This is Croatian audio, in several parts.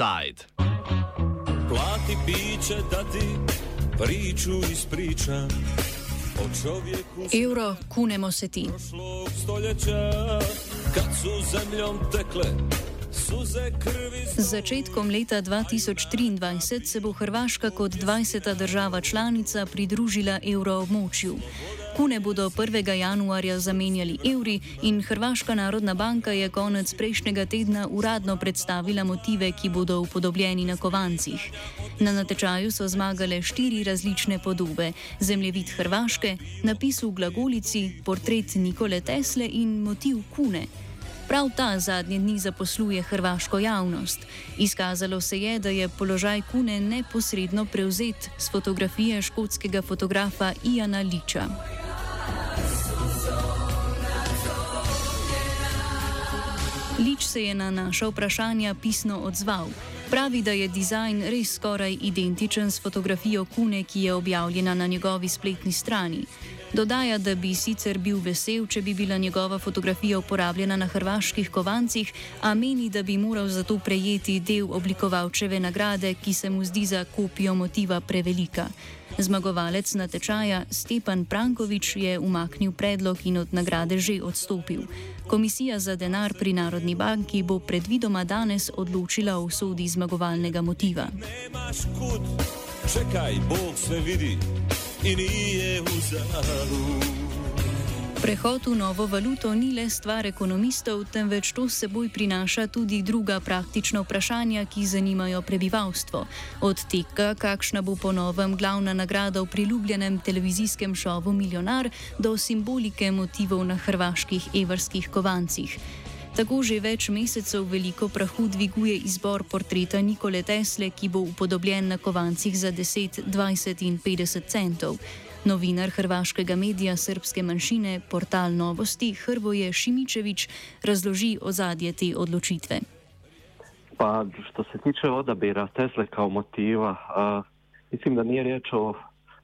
Offside. Plati piće da ti priču ispričam. Euro, kunemo se ti. Z začetkom leta 2023 se bo Hrvaška kot 20. država članica pridružila evroobmočju. Kune bodo 1. januarja zamenjali evri in Hrvaška narodna banka je konec prejšnjega tedna uradno predstavila motive, ki bodo upodobljeni na kovancih. Na natečaju so zmagale štiri različne podobe: zemljevid Hrvaške, napis v glagolici, portret Nikole Tesle in motiv Kune. Prav ta zadnji dni zaposluje hrvaško javnost. Izkazalo se je, da je položaj Kune neposredno prevzet z fotografije škotskega fotografa Iana Liča. Lič se je na naša vprašanja pisno odzval. Pravi, da je dizajn res skoraj identičen s fotografijo Kune, ki je objavljena na njegovi spletni strani. Dodaja, da bi sicer bil vesel, če bi bila njegova fotografija uporabljena na hrvaških kovancih, a meni, da bi moral za to prejeti del oblikovalčeve nagrade, ki se mu zdi za kopijo motiva prevelika. Zmagovalec natečaja Stepan Prankovič je umaknil predlog in od nagrade že odstopil. Komisija za denar pri Narodni banki bo predvidoma danes odločila o sodi zmagovalnega motiva. Čekaj, Bog se vidi in je v zaru. Prehod v novo valuto ni le stvar ekonomistov, temveč to seboj prinaša tudi druga praktična vprašanja, ki zanimajo prebivalstvo. Od tega, kakšna bo po novem glavna nagrada v priljubljenem televizijskem šovu Milionar, do simbolike motivov na hrvaških evrskih kovancih. Tako že več mesecev veliko prahu dviguje izbor portreta Nikole Tesle, ki bo upodobljen na kovancih za 10, 20 in 50 centov. Novinar hrvaškega medija srpske manjšine portal Novosti Hrvoje Šimičević razloži ozadje te odločitve. Pa što se tiče odabira Tesle kao motiva, a, mislim da nije riječ o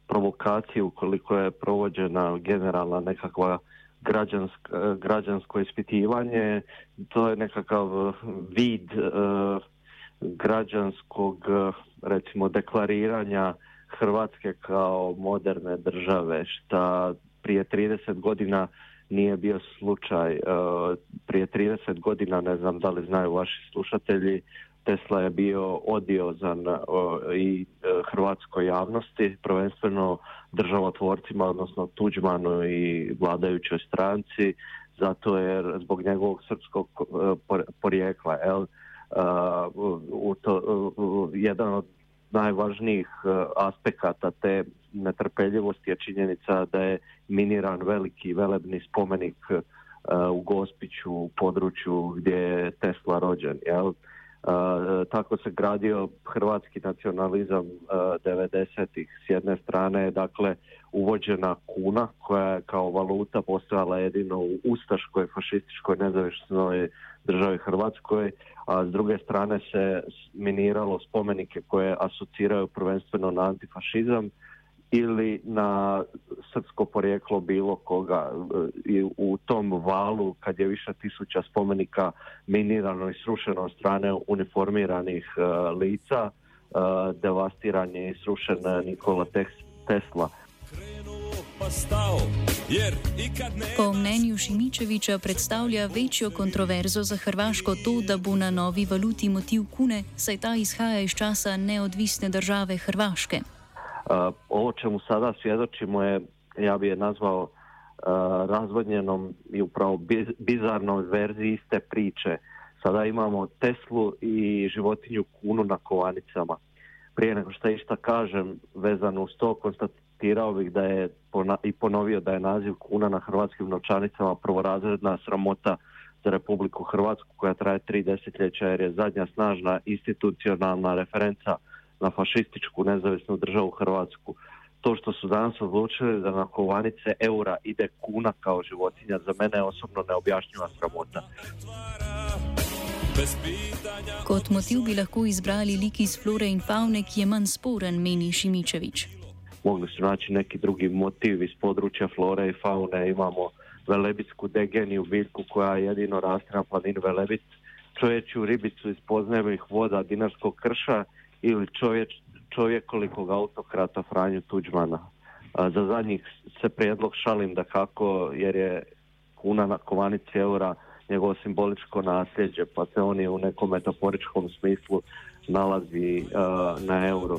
provokaciji ukoliko je provođena generalna nekakva građansk, građansko ispitivanje, to je nekakav vid a, građanskog recimo deklariranja Hrvatske kao moderne države, što prije 30 godina nije bio slučaj. E, prije 30 godina, ne znam da li znaju vaši slušatelji, Tesla je bio odiozan e, i e, hrvatskoj javnosti, prvenstveno državotvorcima, odnosno Tuđmanu i vladajućoj stranci, zato jer zbog njegovog srpskog porijekla, jel, u to, jedan od najvažnijih e, aspekata te netrpeljivosti je činjenica da je miniran veliki velebni spomenik e, u Gospiću, u području gdje je Tesla rođen. Jel? E, tako se gradio hrvatski nacionalizam 90-ih. S jedne strane dakle uvođena kuna koja je kao valuta postojala jedino u ustaškoj, fašističkoj, nezavisnoj državi Hrvatskoj, a s druge strane se miniralo spomenike koje asociraju prvenstveno na antifašizam ili na srpsko porijeklo bilo koga. I u tom valu kad je više tisuća spomenika minirano i srušeno od strane uniformiranih uh, lica, uh, devastiran je i srušen Nikola Tesla. Po mnenju Šimičeviča predstavlja večjo kontroverzo za Hrvaško to, da bo na novi valuti motiv kune, saj ta izhaja iz časa neodvisne države Hrvaške. Ovo čemu sada svjedočimo je, ja bi je nazvao razvodnjenom i upravo biz, bizarnom verziji iste priče. Sada imamo Teslu i životinju kunu na kovanicama. Prije nego što išta kažem vezano uz to, konstatirao bih da je i ponovio da je naziv kuna na hrvatskim novčanicama prvorazredna sramota za Republiku Hrvatsku koja traje tri desetljeća jer je zadnja snažna institucionalna referenca na fašističku nezavisnu državu Hrvatsku. To što su danas odlučili da na kovanice eura ide kuna kao životinja za mene je osobno neobjašnjiva sramota. Kot motiv bi lahko izbrali lik iz flore in faune, ki je manj sporen, meni Šimičevič. mogli su naći neki drugi motiv iz područja flore i faune. Imamo velebitsku degeniju biljku koja jedino raste na planini Velebit, čovječju ribicu iz podzemnih voda Dinarskog krša ili čovjek, čovjekolikog autokrata Franju Tuđmana. Za zadnjih se prijedlog šalim da kako jer je kuna na kovanici eura njegovo simboličko nasljeđe pa se on je u nekom metaforičkom smislu nalazi na euro.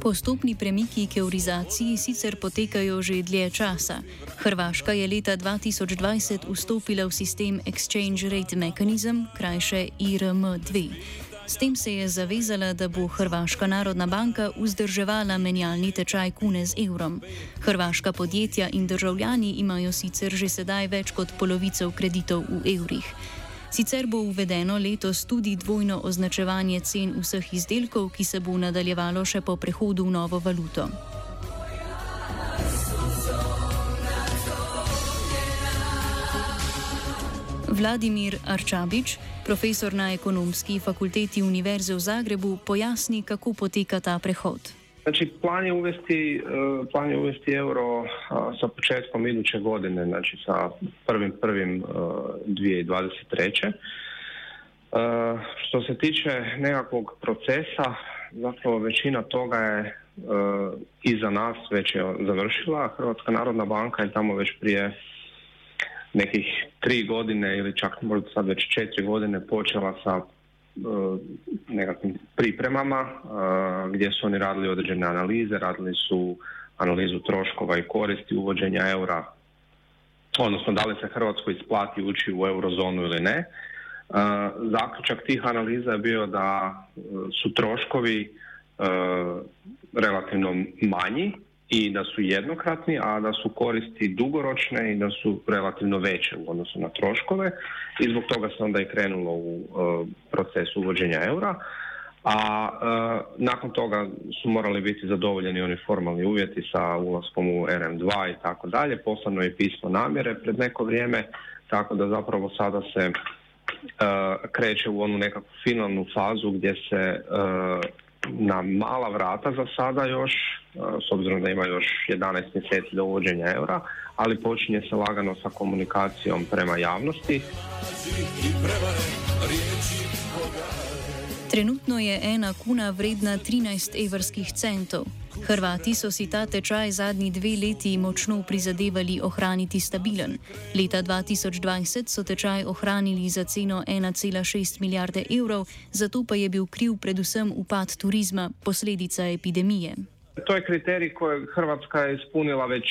Postopni premiki k eurizaciji sicer potekajo že dlje časa. Hrvaška je leta 2020 vstopila v sistem Exchange Rate Mechanism, krajše IRM-2. S tem se je zavezala, da bo Hrvaška narodna banka vzdrževala menjalni tečaj kune z evrom. Hrvaška podjetja in državljani imajo sicer že sedaj več kot polovico kreditov v evrih. Sicer bo uvedeno letos tudi dvojno označevanje cen vseh izdelkov, ki se bo nadaljevalo še po prehodu v novo valuto. Vladimir Arčabič, profesor na ekonomski fakulteti Univerze v Zagrebu, pojasni, kako poteka ta prehod. Znači, plan je uvesti, uh, plan je uvesti euro sa početkom iduće godine, znači sa prvim prvim uh, 2023. Uh, što se tiče nekakvog procesa, zapravo većina toga je uh, iza nas već je završila. Hrvatska narodna banka je tamo već prije nekih tri godine ili čak možda sad već četiri godine počela sa nekakvim pripremama uh, gdje su oni radili određene analize, radili su analizu troškova i koristi uvođenja eura, odnosno da li se Hrvatskoj isplati ući u eurozonu ili ne. Uh, zaključak tih analiza je bio da su troškovi relativno manji i da su jednokratni, a da su koristi dugoročne i da su relativno veće u odnosu na troškove i zbog toga se onda i krenulo u uh, proces uvođenja eura. A uh, nakon toga su morali biti zadovoljeni oni formalni uvjeti sa ulaskom u RM2 i tako dalje. Poslano je pismo namjere pred neko vrijeme, tako da zapravo sada se uh, kreće u onu nekakvu finalnu fazu gdje se na mala vrata za sada još, s obzirom da ima još 11 mjeseci do uvođenja eura, ali počinje se lagano sa komunikacijom prema javnosti. Trenutno je ena kuna vredna 13 evrskih centov. Hrvati so si ta tečaj zadnji dve leti močno prizadevali ohraniti stabilen. Leta 2020 so tečaj ohranili za ceno 1,6 milijarde evrov, zato pa je bil kriv predvsem upad turizma, posledica epidemije. To je kriterij Hrvatska je ispunila već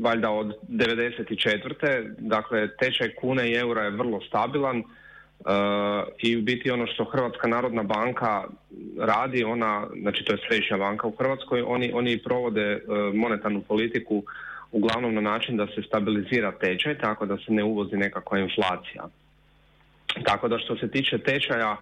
valjda od 94. Dakle, tečaj kune i eura je vrlo stabilan. I u biti ono što Hrvatska narodna banka radi, ona, znači to je središnja banka u Hrvatskoj, oni, oni provode e, monetarnu politiku uglavnom na način da se stabilizira tečaj, tako da se ne uvozi nekakva inflacija. Tako da što se tiče tečaja e,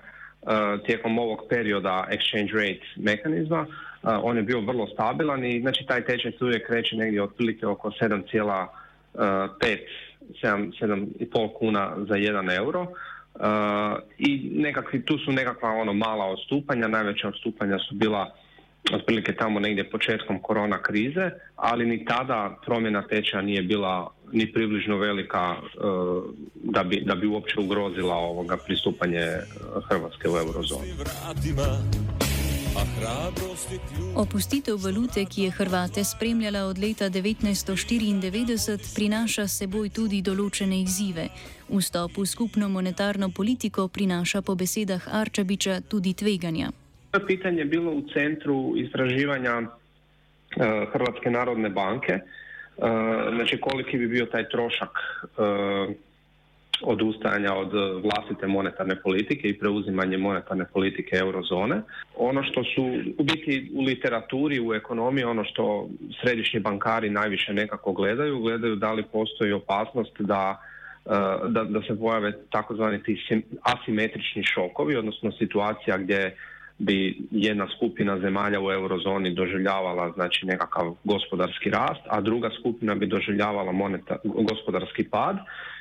tijekom ovog perioda exchange rate mehanizma, on je bio vrlo stabilan i znači taj tečaj se uvijek kreće negdje otprilike oko 7,5 7,5 kuna za 1 euro. Uh, i nekakvi, tu su nekakva ono mala odstupanja, najveća odstupanja su bila otprilike tamo negdje početkom korona krize, ali ni tada promjena tečaja nije bila ni približno velika uh, da, bi, da bi uopće ugrozila ovoga pristupanje Hrvatske u eurozonu. Opustitev valute, ki je Hrvate spremljala od leta 1994, prinaša seboj tudi določene izzive. Vstop v skupno monetarno politiko prinaša po besedah Arčabiča tudi tveganja. To pitanje je bilo v centru istraživanja uh, Hrvatske narodne banke, uh, znači koliki bi bio taj trošak uh, odustajanja od vlastite monetarne politike i preuzimanje monetarne politike eurozone. Ono što su u biti u literaturi, u ekonomiji, ono što središnji bankari najviše nekako gledaju, gledaju da li postoji opasnost da da, da se pojave takozvani asimetrični šokovi, odnosno situacija gdje bi jedna skupina zemalja u eurozoni doživljavala znači nekakav gospodarski rast, a druga skupina bi doživljavala monetar, gospodarski pad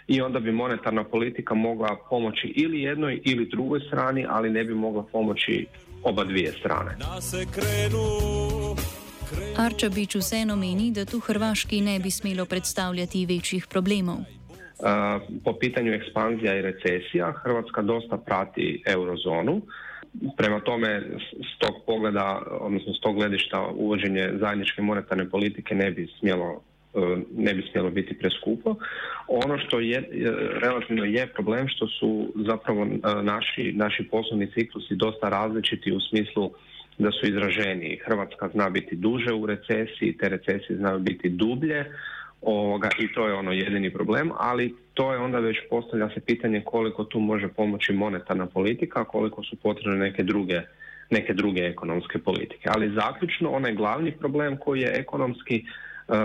i onda bi monetarna politika mogla pomoći ili jednoj ili drugoj strani, ali ne bi mogla pomoći oba dvije strane. Arčabič vseeno meni, da tu Hrvaški ne bi smelo predstavljati večjih problemov. Uh, po pitanju ekspanzija i recesija Hrvatska dosta prati eurozonu. Prema tome, s tog pogleda, odnosno s tog gledišta uvođenje zajedničke monetarne politike ne bi smjelo e, ne bi smjelo biti preskupo. Ono što je e, relativno je problem što su zapravo e, naši, naši poslovni ciklusi dosta različiti u smislu da su izraženi. Hrvatska zna biti duže u recesiji, te recesije znaju biti dublje, Ovoga, I to je ono jedini problem, ali to je onda već postavlja se pitanje koliko tu može pomoći monetarna politika, koliko su potrebne neke druge, neke druge ekonomske politike. Ali zaključno, onaj glavni problem koji je ekonomski, uh,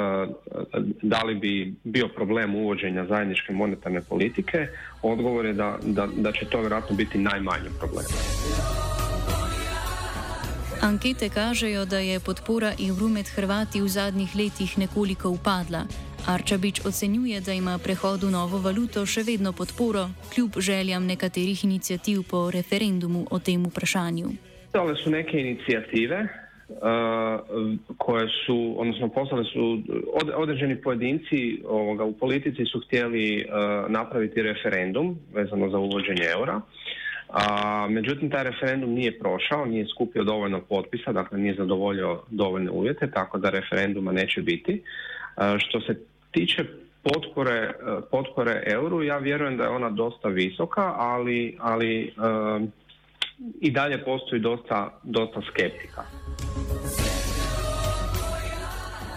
da li bi bio problem uvođenja zajedničke monetarne politike, odgovor je da, da, da će to vjerojatno biti najmanji problem. Ankete kažejo, da je podpora evru med Hrvati v zadnjih letih nekoliko upadla. Arčabič ocenjuje, da ima prehod v novo valuto še vedno podporo, kljub željam nekaterih inicijativ po referendumu o tem vprašanju. Tole su neke inicijative uh, koje su, odnosno poslali su od, određeni pojedinci ovoga, u politici su htjeli uh, napraviti referendum vezano za uvođenje eura. A, međutim, taj referendum nije prošao, nije skupio dovoljno potpisa, dakle nije zadovoljio dovoljne uvjete, tako da referenduma neće biti. što se tiče potpore, potpore euru, ja vjerujem da je ona dosta visoka, ali, ali i dalje postoji dosta, dosta skeptika.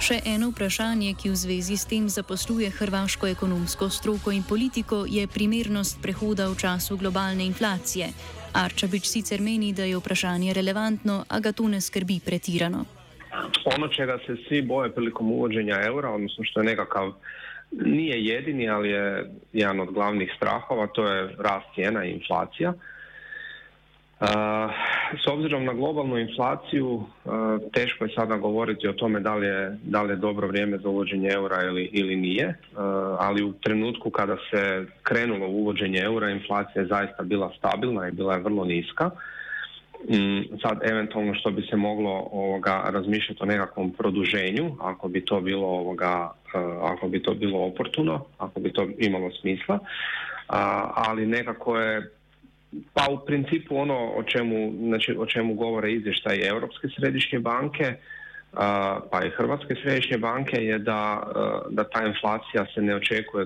Še eno vprašanje, ki v zvezi s tem zaposluje hrvaško ekonomsko stroko in politiko, je primernost prehoda v času globalne inflacije. Arčabič sicer meni, da je vprašanje relevantno, a ga to ne skrbi pretirano. Ono čega se svi boje prilikom uvođenja eura, odnosno što je nekakav, nije jedini, ali je jedan od glavnih strahova, to je rast cijena i inflacija. S obzirom na globalnu inflaciju, teško je sada govoriti o tome da li je, da li je dobro vrijeme za uvođenje eura ili, ili nije, ali u trenutku kada se krenulo uvođenje eura, inflacija je zaista bila stabilna i bila je vrlo niska. Mm, sad eventualno što bi se moglo ovoga, razmišljati o nekakvom produženju, ako bi to bilo ovoga, ako bi to bilo oportuno, ako bi to imalo smisla, ali nekako je pa u principu ono o čemu, znači, o čemu govore izvještaj Europske središnje banke, pa i Hrvatske središnje banke je da, da ta inflacija se ne očekuje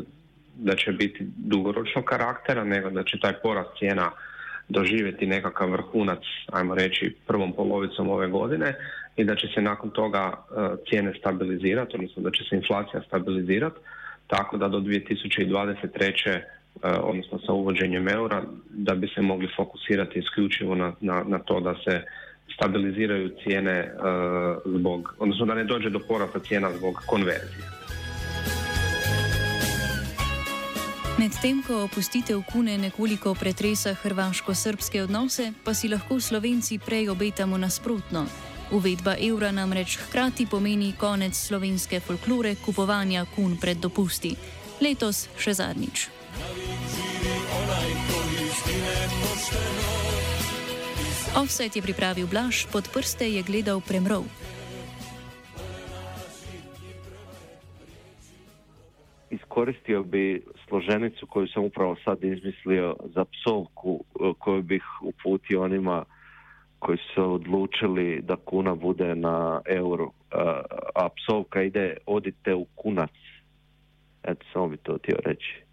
da će biti dugoročnog karaktera, nego da će taj porast cijena doživjeti nekakav vrhunac, ajmo reći, prvom polovicom ove godine i da će se nakon toga cijene stabilizirati, odnosno da će se inflacija stabilizirati, tako da do 2023 E, odnosno sa uvođenjem eura, da bi se mogli fokusirati isključivo na, na, na to da se stabiliziraju cijene e, zbog, odnosno da ne dođe do porasta cijena zbog konverzije. Medtem ko opustitev kune nekoliko pretresa hrvaško-srpske odnose, pa si lahko slovenci prej obetamo nasprotno. Uvedba evra namreč hkrati pomeni konec slovenske folklore kupovanja kun pred dopusti. Letos še zadnjič. Offset je pripravil Blaž, pod prste je gledal Premrov. Iskoristio bi složenicu koju sam upravo sad izmislio za psovku e, koju bih uputio onima koji su odlučili da kuna bude na euro, e, a psovka ide odite u kunac. Eto, samo bi to htio reći.